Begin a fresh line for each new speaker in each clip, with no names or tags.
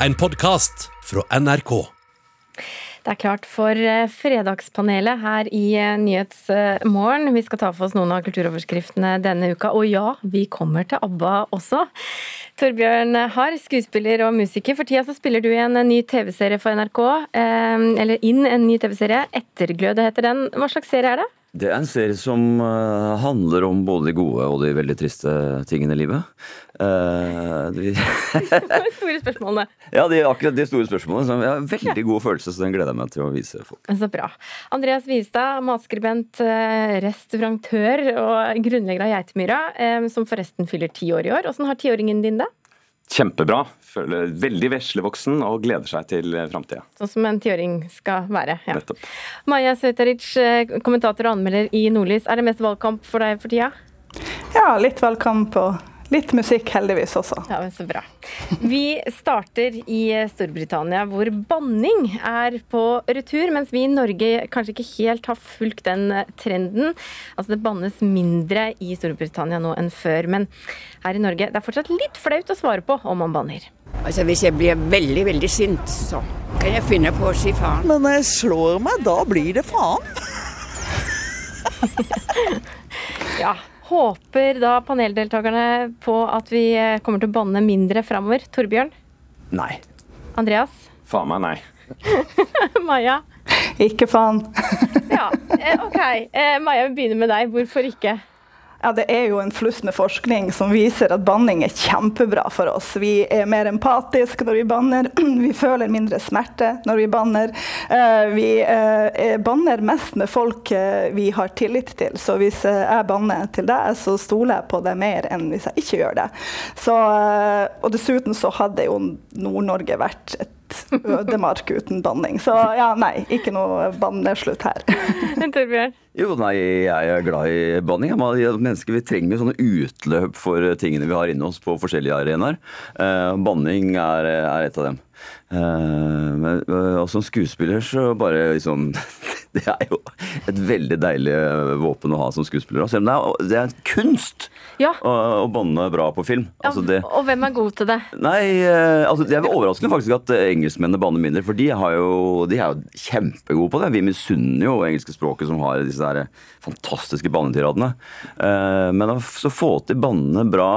en podkast fra NRK.
Det er klart for eh, Fredagspanelet her i eh, Nyhetsmorgen. Vi skal ta for oss noen av kulturoverskriftene denne uka. Og ja, vi kommer til ABBA også. Torbjørn Harr, skuespiller og musiker. For tida så spiller du i en ny TV-serie for NRK. eh, Eller inn en ny TV-serie. Etterglød heter den. Hva slags serie er det?
Det er en serie som eh, handler om både de gode og de veldig triste tingene i livet. Uh, de,
store spørsmålene.
ja, de, akkurat de store spørsmålene. Jeg har veldig god følelse, så den gleder jeg meg til å vise folk.
Så bra. Andreas Wiestad, matskribent, restaurantør og grunnlegger av Geitemyra, eh, som forresten fyller ti år i år. Åssen har tiåringen din det?
Kjempebra. Føler veldig veslevoksen og gleder seg til framtida.
Sånn som en tiåring skal være. Ja.
Nettopp.
Maja Søteric, eh, kommentator og anmelder i Nordlys. Er det mest valgkamp for deg for tida?
Ja, litt valgkamp og litt musikk heldigvis også.
Ja, men Så bra. Vi starter i Storbritannia, hvor banning er på retur, mens vi i Norge kanskje ikke helt har fulgt den trenden. Altså Det bannes mindre i Storbritannia nå enn før, men her i Norge det er fortsatt litt flaut å svare på om man banner.
Altså Hvis jeg blir veldig, veldig sint, så kan jeg finne på å si faen.
Men når jeg slår meg, da blir det faen.
Ja, Håper da paneldeltakerne på at vi eh, kommer til å banne mindre framover? Torbjørn?
Nei.
Andreas?
Faen meg nei.
Maja?
Ikke faen.
Ja, eh, OK. Eh, Maja, vi begynner med deg. Hvorfor ikke?
Ja, Det er jo en fluss med forskning som viser at banning er kjempebra for oss. Vi er mer empatiske når vi banner, vi føler mindre smerte når vi banner. Eh, Vi eh, banner mest med folk eh, vi har tillit til, så hvis eh, jeg banner til deg, så stoler jeg på deg mer enn hvis jeg ikke gjør det. Så, eh, og dessuten så hadde jo Nord-Norge vært et ødemark uten banning. Så ja, nei, ikke noe banneslutt her.
Torbjørn?
Jo, nei, jeg er glad i banning. Mennesker vi trenger sånne utløp for tingene vi har inni oss på forskjellige arenaer. Eh, banning er, er et av dem. Eh, men, eh, og som skuespiller så bare liksom Det er jo et veldig deilig våpen å ha som skuespiller. Selv om det er, det er kunst
Ja.
å, å banne bra på film. Altså det,
Og hvem er god til det?
Nei, eh, altså det er overraskende faktisk at eh, engelskmennene banner mindre, for de, har jo, de er jo kjempegode på det. Vi misunner jo engelske språket som har disse der fantastiske bannetiradene. Eh, Men å så få til bannene bra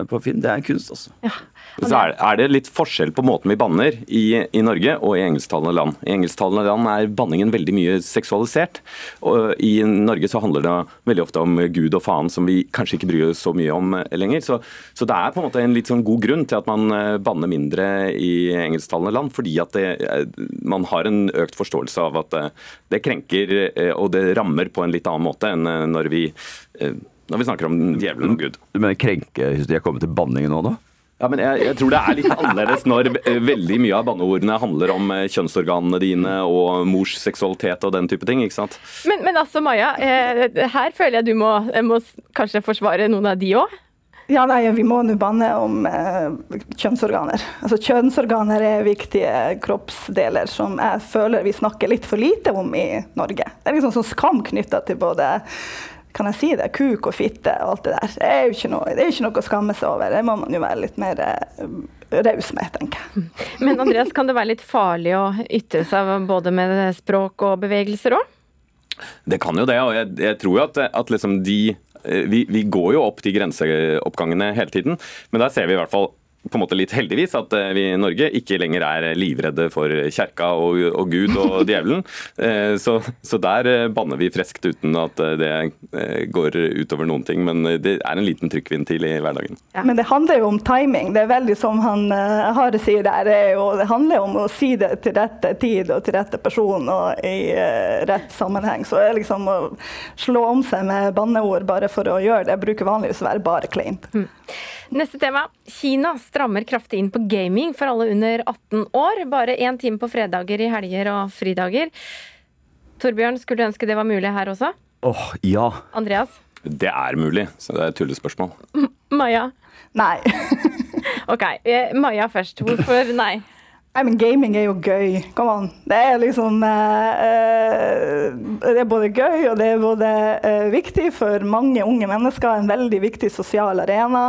eh, på film, det er kunst, altså.
Ja.
Så er, er det litt forskjell på måten vi banner i, i Norge og i engelsktalende land. I engelsktalende land er banningen veldig mye seksualisert. Og I Norge så handler det veldig ofte om Gud og faen, som vi kanskje ikke bryr oss så mye om eh, lenger. Så, så det er på en måte en litt sånn god grunn til at man eh, banner mindre i engelsktalende land, fordi at det, eh, man har en økt forståelse av at det krenker og det rammer på en litt annen måte enn når vi, når vi snakker om djevelen og Gud.
Mener krenkehysteriet er kommet til banningen nå, da?
Ja, men jeg, jeg tror det er litt annerledes når eh, veldig mye av banneordene handler om eh, kjønnsorganene dine og mors seksualitet og den type ting. ikke sant?
Men, men altså, Maja, eh, her føler jeg du må, jeg må kanskje forsvare noen av de òg?
Ja, nei, Vi må nå banne om eh, kjønnsorganer. Altså, Kjønnsorganer er viktige kroppsdeler som jeg føler vi snakker litt for lite om i Norge. Det er liksom sånn skam knytta til både kan jeg si det, kuk og fitte og alt det der. Det er jo ikke noe, det er jo ikke noe å skamme seg over. Det må man jo være litt mer eh, raus med, tenker jeg.
Men Andreas, kan det være litt farlig å ytre seg både med språk og bevegelser òg?
Det kan jo det, og jeg, jeg tror jo at, at liksom de eh, vi, vi går jo opp de grenseoppgangene hele tiden, men der ser vi i hvert fall på en måte litt heldigvis at eh, vi i Norge ikke lenger er livredde for kjerka og, og Gud og djevelen. Eh, Så, så der eh, banner vi freskt uten at det går utover noen ting. Men det er en liten trykkventil i hverdagen.
Ja.
Men det handler jo om timing. Det er veldig som han Hare sier der. Det, er jo, det handler om å si det til rette tid og til rette person og i rett sammenheng. Så det er liksom å slå om seg med banneord bare for å gjøre det, bruker vanligvis å være bare kleint.
Neste tema. Kina strammer kraftig inn på gaming for alle under 18 år. Bare én time på fredager i helger og fridager. Torbjørn, skulle du ønske det var mulig her også?
Åh, ja.
Andreas?
Det er mulig, så det er et tullespørsmål.
Maja?
Nei.
Ok, eh, Maja først. Hvorfor nei?
Nei, men gaming er jo gøy. Come on. Det er liksom uh, Det er både gøy og det er både uh, viktig for mange unge mennesker. En veldig viktig sosial arena.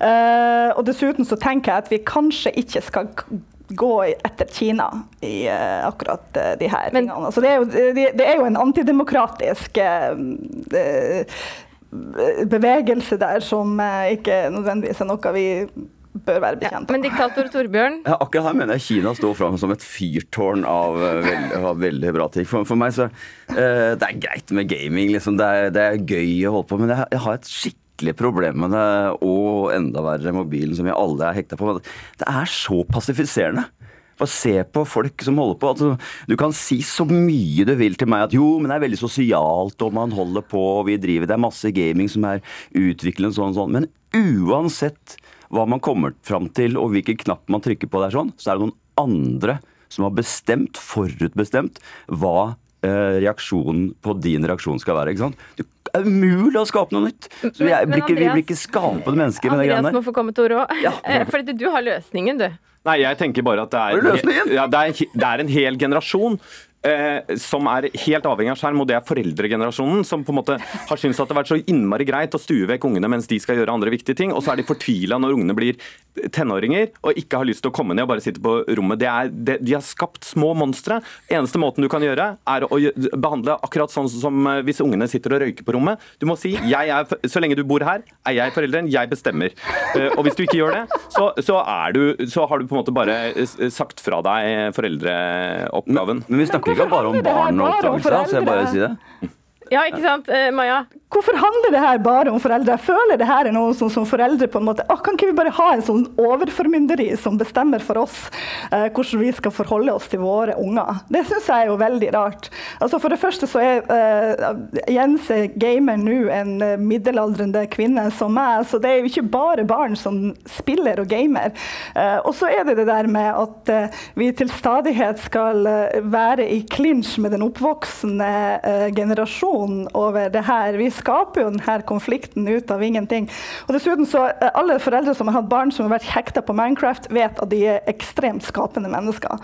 Uh, og dessuten så tenker jeg at vi kanskje ikke skal gå etter Kina i akkurat de her
Men-
tingene. Altså, det, er jo, det, det er jo en antidemokratisk bevegelse der som ikke nødvendigvis er noe vi bør være
Ja,
bekjent
men diktator Torbjørn,
Ja, akkurat her mener jeg Kina står fram som et fyrtårn av, eh, veld, av veldig bra ting. For, for meg så uh, Det er greit med gaming, liksom. Det er, det er gøy å holde på, men jeg, jeg har et skikkelig problem med det, og enda verre mobilen, som vi alle er hekta på. Det er så passifiserende. Bare se på folk som holder på. Altså, du kan si så mye du vil til meg at jo, men det er veldig sosialt, og man holder på, og vi driver Det er masse gaming som er utviklende sånn og sånn. Men uansett hva man kommer fram til, og hvilken knapp man trykker på der sånn, så er det noen andre som har bestemt, forutbestemt, hva eh, reaksjonen på din reaksjon skal være. ikke sant? Det er umulig å skape noe nytt! Så vi, er,
Men- men
blir ikke, vi
Andreas-
blir ikke skapende mennesker med det greiene.
Andreas
må
få komme til orde òg.
Ja.
Fordi du har løsningen, du.
Nei, jeg tenker bare at det er,
du?
Ja, det er, det er en hel generasjon eh, som er helt avhengig av skjerm, og det er foreldregenerasjonen som på en måte har syntes at det har vært så innmari greit å stue vekk ungene mens de skal gjøre andre viktige ting, og så er de fortvila når ungene blir tenåringer og ikke har lyst til å komme ned og bare sitte på rommet. Er, det, de har skapt små monstre. Eneste måten du kan gjøre, er å behandle akkurat sånn som eh, hvis ungene sitter og røyker på rommet. Du må si er, så lenge du bor her, er jeg forelderen, jeg bestemmer. Eh, Og hvis du ikke gjør det, så, så, du, så har du på en måte bare eh, sagt fra deg foreldreoppgaven.
Men vi snakker ikke bare om barn og oppdragelse, så jeg bare sier det.
Ja, ikke sant, eh, Maja?
Hvorfor handler det her bare om foreldre? Jeg føler det her er noe som, som foreldre på en måte å, Kan ikke vi bare ha en sånn overformynderi som bestemmer for oss eh, hvordan vi skal forholde oss til våre unger? Det syns jeg er jo veldig rart. Altså For det første så er eh, Jens er gamer nå en eh, middelaldrende kvinne som meg, så det er jo ikke bare barn som spiller og gamer. Eh, og så er det det der med at eh, vi til stadighet skal eh, være i klinsj med den oppvoksende generasjonen over det her. Vi skaper jo denne konflikten ut av ingenting. Og dessuten så eh, Alle foreldre som har hatt barn som har vært hekta på Minecraft, vet at de er ekstremt skapende mennesker.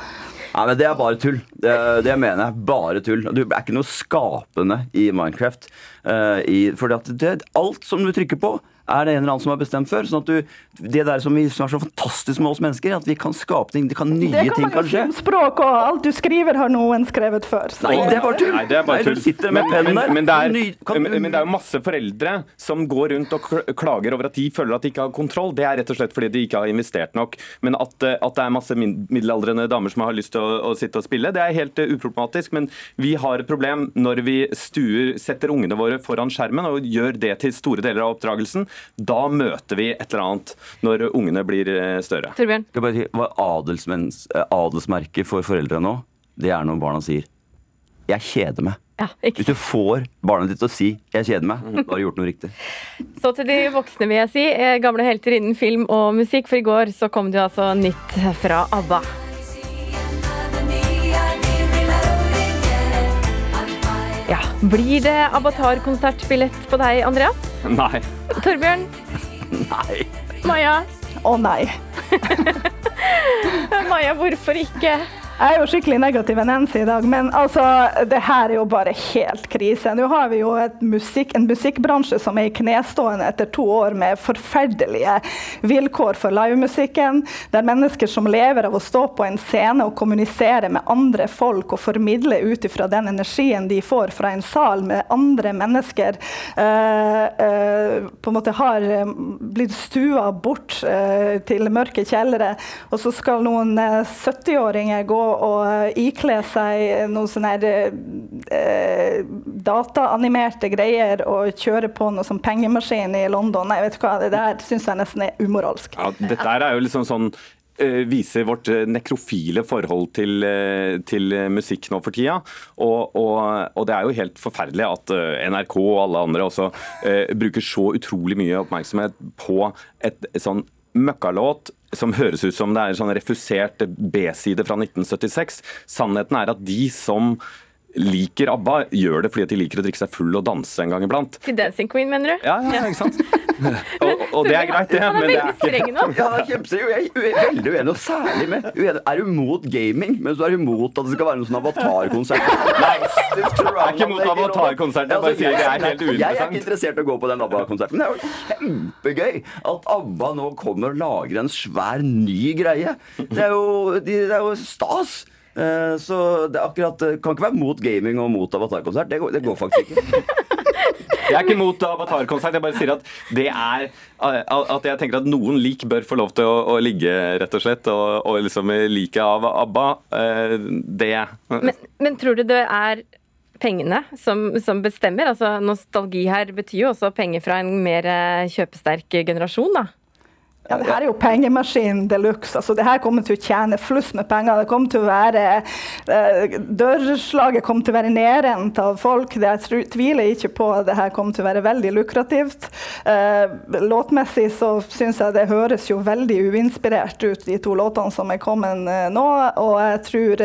Nei, men Det er bare tull. Det, det mener jeg. Bare tull. Du er ikke noe skapende i Minecraft. Uh, i, det, alt som du trykker på, er det en eller annen som har bestemt før. sånn at du, Det der som, vi, som er så fantastisk med oss mennesker, at vi kan skape ting. Det kan nye
Det kan
ting kan skje.
språk og alt du skriver, har noen skrevet før. Så.
Nei, det er bare tull!
Nei, det er bare
Nei,
tull.
Du sitter med pennen der.
Men det, men, men det er jo masse foreldre som går rundt og klager over at de føler at de ikke har kontroll. Det er rett og slett fordi de ikke har investert nok. Men at, eh, at det er masse middelaldrende damer som har lyst til å, å sitte og spille, det er helt eh, uproblematisk. Men vi har et problem når vi stuer, setter ungene våre foran skjermen og gjør det til store deler av oppdragelsen. Da møter vi et eller annet når ungene blir eh, større.
Torbjørn?
Skal jeg bare si, eh, adelsmerket for foreldre nå, det er når barna sier 'jeg kjeder meg'.
Ja, ikke
Hvis du får barnet ditt til å si 'jeg kjeder meg', da har du gjort noe riktig.
Så til de voksne, vil jeg si. eh, Gamle helter innen film og musikk. For i går så kom det jo altså nytt fra ABBA. Ja, Blir det Avatar-konsertbillett på deg, Andreas?
Nei.
Torbjørn?
Nei.
Maja?
Å nei.
Maja, hvorfor ikke?
Jeg er jo skikkelig negativ enn Nancy i dag, men altså, det her er jo bare helt krise. Nå har vi jo musikk, en musikkbransje som er i knestående etter to år med forferdelige vilkår for livemusikken, der mennesker som lever av å stå på en scene og kommunisere med andre folk og formidle ut ifra den energien de får fra en sal med andre mennesker, eh, eh, på en måte har blitt stua bort eh, til mørke kjellere, og så skal noen eh, 70-åringer gå og eh, ikle seg noen sånne eh, dataanimerte greier og kjøre på noe som pengemaskin i London. Nei, vet du hva, det der syns jeg nesten er umoralsk.
Ja, dette er jo liksom sånn eh, viser vårt eh, nekrofile forhold til, eh, til eh, musikk nå for tida. Og, og, og det er jo helt forferdelig at eh, NRK og alle andre også eh, bruker så utrolig mye oppmerksomhet på et, et sånn møkkalåt som høres ut som det er en sånn refusert B-side fra 1976. Sannheten er at de som liker ABBA, gjør det fordi de liker å drikke seg full og danse en gang iblant.
Til Dancing Queen, mener du?
Ja, ja, ikke sant? og, og det er greit, det,
Han er
men det er
veldig
ikke
streng nå.
Ja, det er kjempeseriøst. Jeg er veldig uenig, og særlig med uenig. Er du mot gaming, men så er du mot at det skal være noen sånn avatarkonsert? Nei, jeg
er ikke mot avatarkonsert, jeg bare sier det er helt
Jeg er ikke interessert i å gå på den ABBA-konserten. Det er jo kjempegøy at ABBA nå kommer og lager en svær, ny greie. Det er jo, det er jo stas. Eh, Så det akkurat Kan ikke være mot gaming og mot avatarkonsert. Det går, det går faktisk ikke.
Jeg er ikke mot avatarkonsert, jeg bare sier at det er At jeg tenker at noen lik bør få lov til å, å ligge, rett og slett. Og, og liksom liket av ABBA, eh, det
Men, men tror du det er pengene som, som bestemmer? Altså Nostalgi her betyr jo også penger fra en mer eh, kjøpesterk generasjon, da.
Ja, det her er jo pengemaskin de luxe. Altså, det her kommer til å tjene fluss med penger. Det kommer til å være eh, Dørslaget kommer til å være nedrent av folk. Det jeg tviler ikke på det her kommer til å være veldig lukrativt. Eh, låtmessig så syns jeg det høres jo veldig uinspirert ut, de to låtene som er kommet eh, nå. Og jeg tror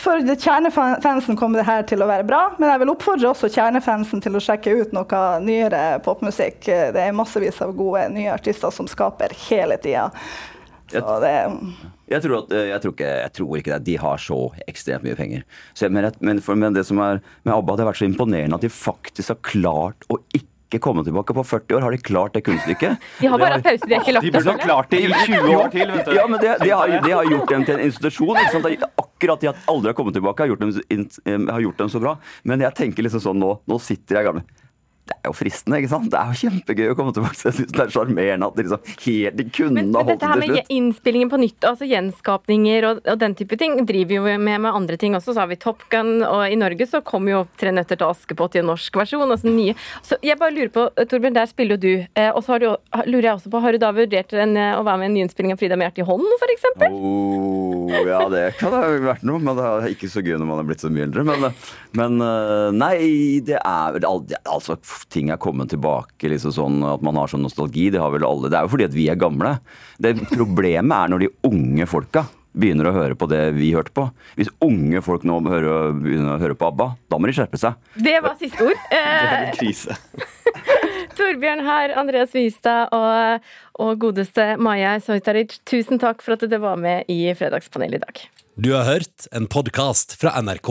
for kjernefansen kommer det her til å være bra. Men jeg vil oppfordre også kjernefansen til å sjekke ut noe nyere popmusikk. Det er massevis av gode nye artister som skaper hele tida. Jeg,
Jeg tror, at, eh, jeg, tror ikke, jeg tror ikke det. De har så ekstremt mye penger. Så, men, jeg- men, for, men det som er med ABBA, det har vært så imponerende at de faktisk har klart å ikke komme tilbake. På 40 år har de klart det kunststykket.
De har bare pause, de har ikke lagt
De burde ha klart det i 20 år til, vet du.
Ja, men det, de, har, de, har gjort dem til en institusjon. Ikke sant? Akkurat de at aldri har kommet tilbake, har gjort, dem, har gjort dem så bra. Men jeg tenker liksom sånn nå Nå sitter jeg gamle det er jo fristende, ikke sant? Det er jo kjempegøy å komme tilbake. Jeg syns det er sjarmerende at de liksom helt De kunne
Men, men dette her med innspillingen på nytt, altså gjenskapninger og, og den type ting, driver jo med med andre ting også. Så har vi Top Gun, og i Norge så kommer jo Tre nøtter til Askepott i en norsk versjon. Altså den nye. Så jeg bare lurer på, Torbjørn, der spiller jo du. Eh, og så har du, lurer jeg også på, har du da vurdert en, eh, å være med i en nyinnspilling av Frida med hjertet i hånden, f.eks.?
Oh, ja, det kan ha vært noe, men det er ikke så gøy når man er blitt så mye eldre. Men, men eh, nei, det er Altså, ting er kommet tilbake, liksom sånn at man har sånn nostalgi. Det har vel alle. Det er jo fordi at vi er gamle. Det Problemet er når de unge folka begynner å høre på det vi hørte på. Hvis unge folk nå hører, begynner å høre på ABBA, da må de skjerpe seg.
Det var siste ord. Eh,
Krise.
Torbjørn her, Andreas Vistad og, og godeste Maja Sojtaric, tusen takk for at dere var med i Fredagspanelet i dag.
Du har hørt en podkast fra NRK.